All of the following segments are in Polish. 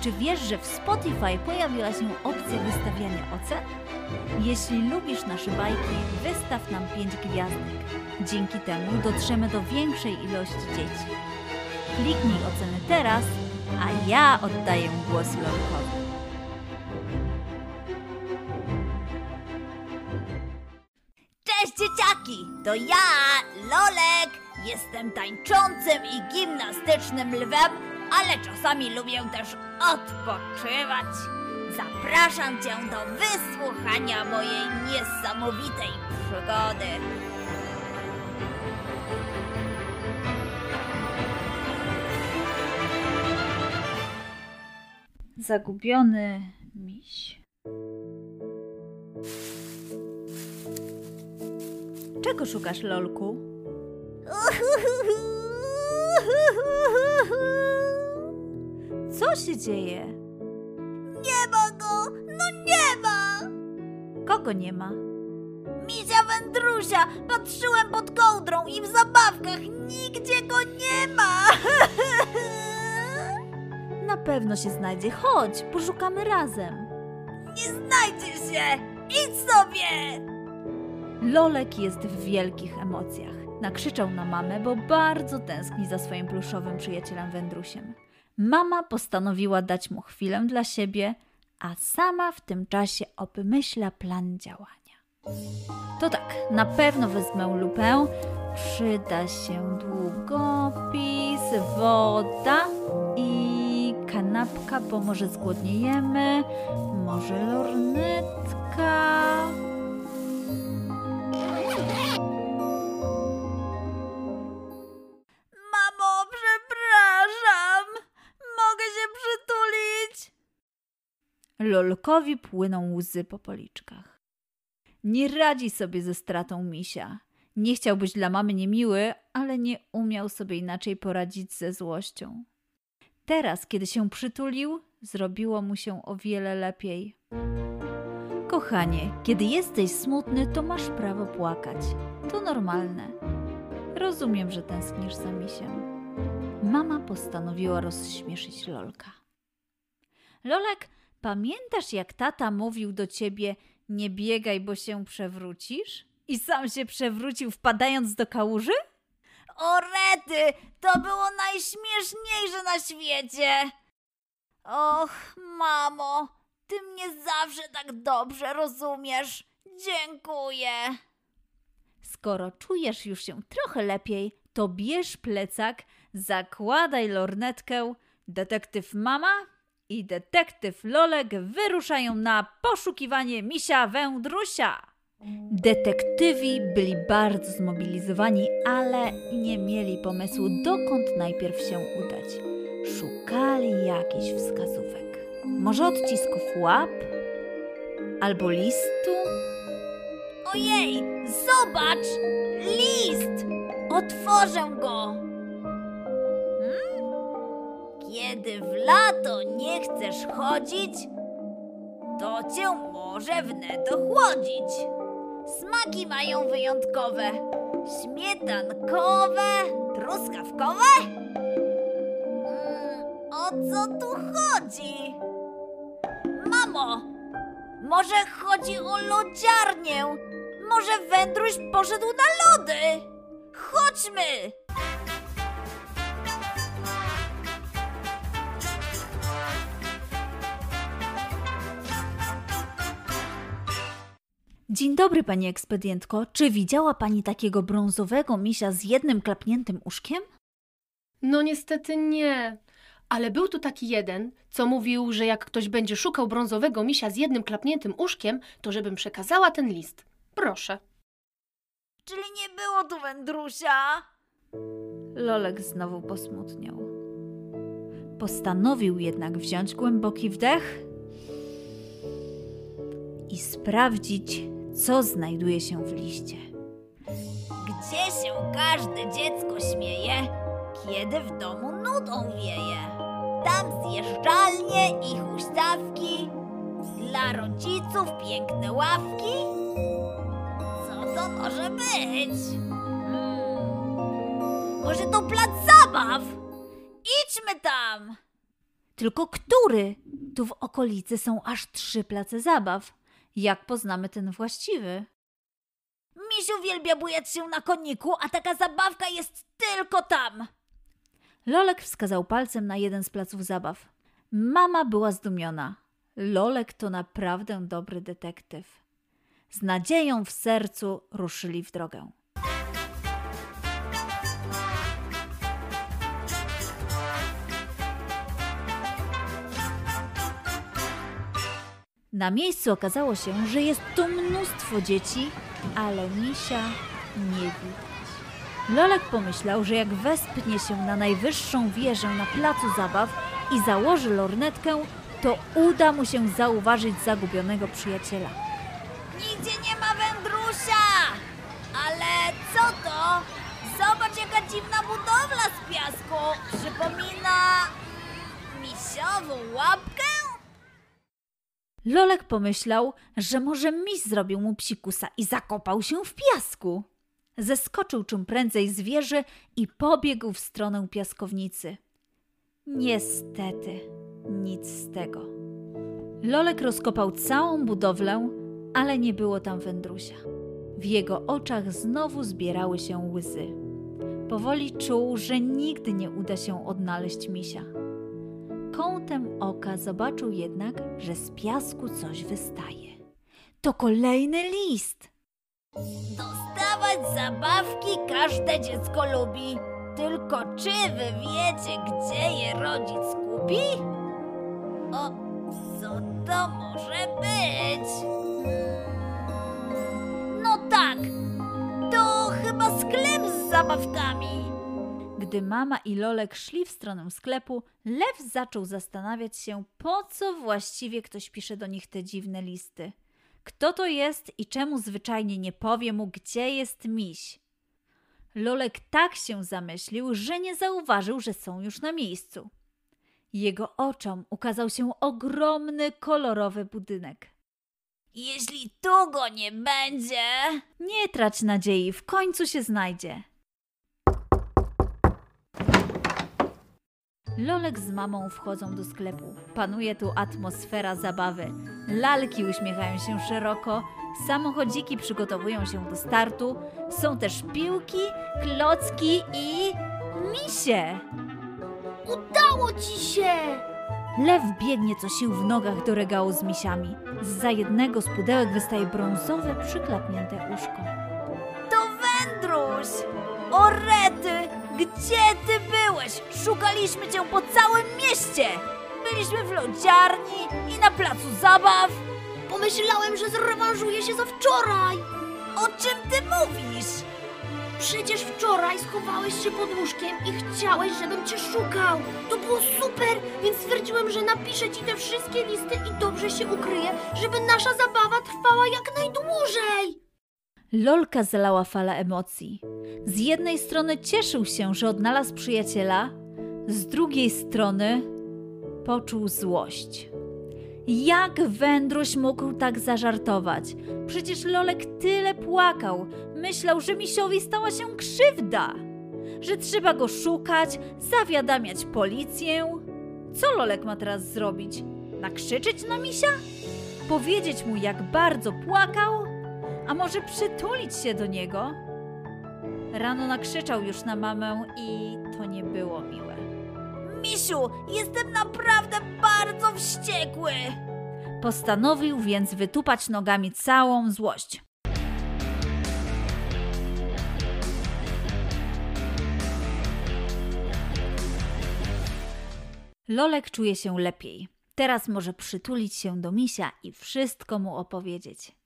Czy wiesz, że w Spotify pojawiła się opcja wystawiania ocen? Jeśli lubisz nasze bajki, wystaw nam 5 gwiazdek. Dzięki temu dotrzemy do większej ilości dzieci. Kliknij oceny teraz, a ja oddaję głos Lolkowi. Cześć dzieciaki, to ja, Lolek. Jestem tańczącym i gimnastycznym lwem, ale czasami lubię też odpoczywać. Zapraszam cię do wysłuchania mojej niesamowitej przygody. Zagubiony miś. Czego szukasz, Lolku? Co się dzieje? Nie ma go, no nie ma! Kogo nie ma? Misia Wędrusia, patrzyłem pod kołdrą i w zabawkach nigdzie go nie ma! Na pewno się znajdzie. Chodź, poszukamy razem. Nie znajdzie się! Idź sobie! Lolek jest w wielkich emocjach. Nakrzyczał na mamę, bo bardzo tęskni za swoim pluszowym przyjacielem Wędrusiem. Mama postanowiła dać mu chwilę dla siebie, a sama w tym czasie obmyśla plan działania. To tak, na pewno wezmę lupę. Przyda się długopis, woda i kanapka, bo może zgłodniejemy. Może lornetka. Lolkowi płyną łzy po policzkach. Nie radzi sobie ze stratą misia. Nie chciał być dla mamy niemiły, ale nie umiał sobie inaczej poradzić ze złością. Teraz, kiedy się przytulił, zrobiło mu się o wiele lepiej. Kochanie, kiedy jesteś smutny, to masz prawo płakać. To normalne. Rozumiem, że tęsknisz za misiem. Mama postanowiła rozśmieszyć Lolka. Lolek, pamiętasz jak tata mówił do ciebie nie biegaj, bo się przewrócisz? I sam się przewrócił wpadając do kałuży? O rety, to było najśmieszniejsze na świecie! Och, mamo, ty mnie zawsze tak dobrze rozumiesz. Dziękuję. Skoro czujesz już się trochę lepiej, to bierz plecak, zakładaj lornetkę. Detektyw mama i detektyw Lolek wyruszają na poszukiwanie misia wędrusia. Detektywi byli bardzo zmobilizowani, ale nie mieli pomysłu, dokąd najpierw się udać. Szukali jakichś wskazówek. Może odcisków łap? Albo listu? Ojej, zobacz! List! Otworzę go! Kiedy w lato nie chcesz chodzić, to cię może wnet ochłodzić. Smaki mają wyjątkowe. Śmietankowe, truskawkowe? Mm, o co tu chodzi? Mamo, może chodzi o lodziarnię? Może wędruś poszedł na lody? Chodźmy! Dzień dobry, pani ekspedientko. Czy widziała pani takiego brązowego misia z jednym klapniętym uszkiem? No niestety nie. Ale był tu taki jeden, co mówił, że jak ktoś będzie szukał brązowego misia z jednym klapniętym uszkiem, to żebym przekazała ten list. Proszę. Czyli nie było tu wędrusia? Lolek znowu posmutniał. Postanowił jednak wziąć głęboki wdech i sprawdzić, co znajduje się w liście. Gdzie się każde dziecko śmieje, kiedy w domu nudą wieje? Tam zjeżdżalnie i huśtawki, dla rodziców piękne ławki. Co to może być? Hmm. Może to plac zabaw? Idźmy tam! Tylko który? Tu w okolicy są aż trzy place zabaw. Jak poznamy ten właściwy? Misiu uwielbia bujać się na koniku, a taka zabawka jest tylko tam. Lolek wskazał palcem na jeden z placów zabaw. Mama była zdumiona. Lolek to naprawdę dobry detektyw. Z nadzieją w sercu ruszyli w drogę. Na miejscu okazało się, że jest tu mnóstwo dzieci, ale misia nie widać. Lolek pomyślał, że jak wespnie się na najwyższą wieżę na placu zabaw i założy lornetkę, to uda mu się zauważyć zagubionego przyjaciela. Nigdzie nie ma wędrusia! Ale co to? Zobacz, jaka dziwna budowla z piasku. Przypomina mm, misiową łapkę? Lolek pomyślał, że może miś zrobił mu psikusa i zakopał się w piasku. Zeskoczył czym prędzej z wieży i pobiegł w stronę piaskownicy. Niestety, nic z tego. Lolek rozkopał całą budowlę, ale nie było tam wędrusia. W jego oczach znowu zbierały się łzy. Powoli czuł, że nigdy nie uda się odnaleźć misia. Kątem oka zobaczył jednak, że z piasku coś wystaje. To kolejny list. Dostawać zabawki każde dziecko lubi. Tylko czy wy wiecie, gdzie je rodzic kupi? O, co to może Gdy mama i Lolek szli w stronę sklepu, Lew zaczął zastanawiać się, po co właściwie ktoś pisze do nich te dziwne listy. Kto to jest i czemu zwyczajnie nie powie mu, gdzie jest miś? Lolek tak się zamyślił, że nie zauważył, że są już na miejscu. Jego oczom ukazał się ogromny, kolorowy budynek. Jeśli tu go nie będzie, Nie trać nadziei, w końcu się znajdzie. Lolek z mamą wchodzą do sklepu. Panuje tu atmosfera zabawy. Lalki uśmiechają się szeroko, samochodziki przygotowują się do startu. Są też piłki, klocki i misie. Udało ci się! Lew biegnie co sił w nogach do regału z misiami. Za jednego z pudełek wystaje brązowe, przyklapnięte uszko. to wędruś! O rety, gdzie ty byłeś? Szukaliśmy cię po całym mieście! Byliśmy w lodziarni i na placu zabaw. Pomyślałem, że zrewanżuję się za wczoraj! O czym ty mówisz? Przecież wczoraj schowałeś się pod łóżkiem i chciałeś, żebym cię szukał. To było super, więc stwierdziłem, że napiszę ci te wszystkie listy i dobrze się ukryję, żeby nasza zabawa trwała jak najdłużej. Lolka zalała fala emocji. Z jednej strony cieszył się, że odnalazł przyjaciela, z drugiej strony poczuł złość. Jak wędruś mógł tak zażartować? Przecież Lolek tyle płakał. Myślał, że misiowi stała się krzywda, że trzeba go szukać, zawiadamiać policję. Co Lolek ma teraz zrobić? Nakrzyczeć na misia? Powiedzieć mu, jak bardzo płakał? A może przytulić się do niego? Rano nakrzyczał już na mamę i to nie było miłe. Misiu, jestem naprawdę bardzo wściekły. Postanowił więc wytupać nogami całą złość. Lolek czuje się lepiej. Teraz może przytulić się do misia i wszystko mu opowiedzieć.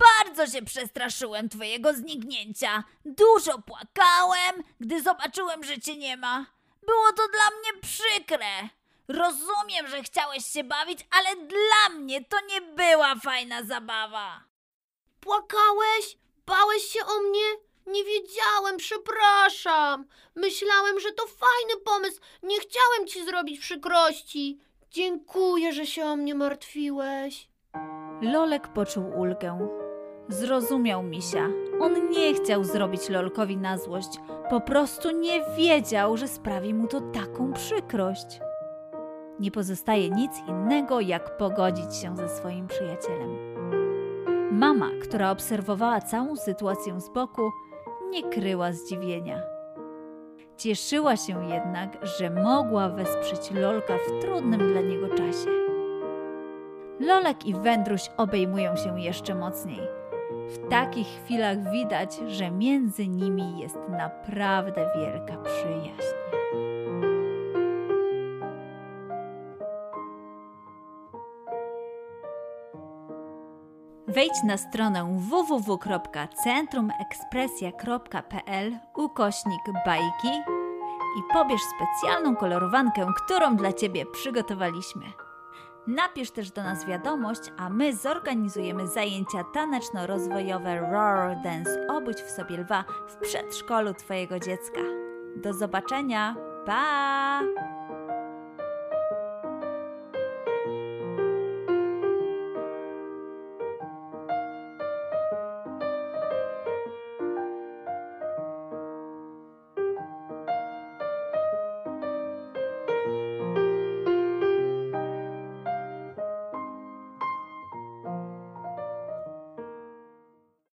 Bardzo się przestraszyłem twojego zniknięcia. Dużo płakałem, gdy zobaczyłem, że cię nie ma. Było to dla mnie przykre. Rozumiem, że chciałeś się bawić, ale dla mnie to nie była fajna zabawa. Płakałeś? Bałeś się o mnie? Nie wiedziałem, przepraszam. Myślałem, że to fajny pomysł. Nie chciałem ci zrobić przykrości. Dziękuję, że się o mnie martwiłeś. Lolek poczuł ulgę. Zrozumiał misia. On nie chciał zrobić Lolkowi na złość. Po prostu nie wiedział, że sprawi mu to taką przykrość. Nie pozostaje nic innego, jak pogodzić się ze swoim przyjacielem. Mama, która obserwowała całą sytuację z boku, nie kryła zdziwienia. Cieszyła się jednak, że mogła wesprzeć Lolka w trudnym dla niego czasie. Lolek i Wędruś obejmują się jeszcze mocniej. W takich chwilach widać, że między nimi jest naprawdę wielka przyjaźń. Wejdź na stronę www.centrumekspresja.pl ukośnik bajki i pobierz specjalną kolorowankę, którą dla Ciebie przygotowaliśmy. Napisz też do nas wiadomość, a my zorganizujemy zajęcia taneczno-rozwojowe Roar Dance Obudź w sobie lwa w przedszkolu Twojego dziecka. Do zobaczenia! Pa!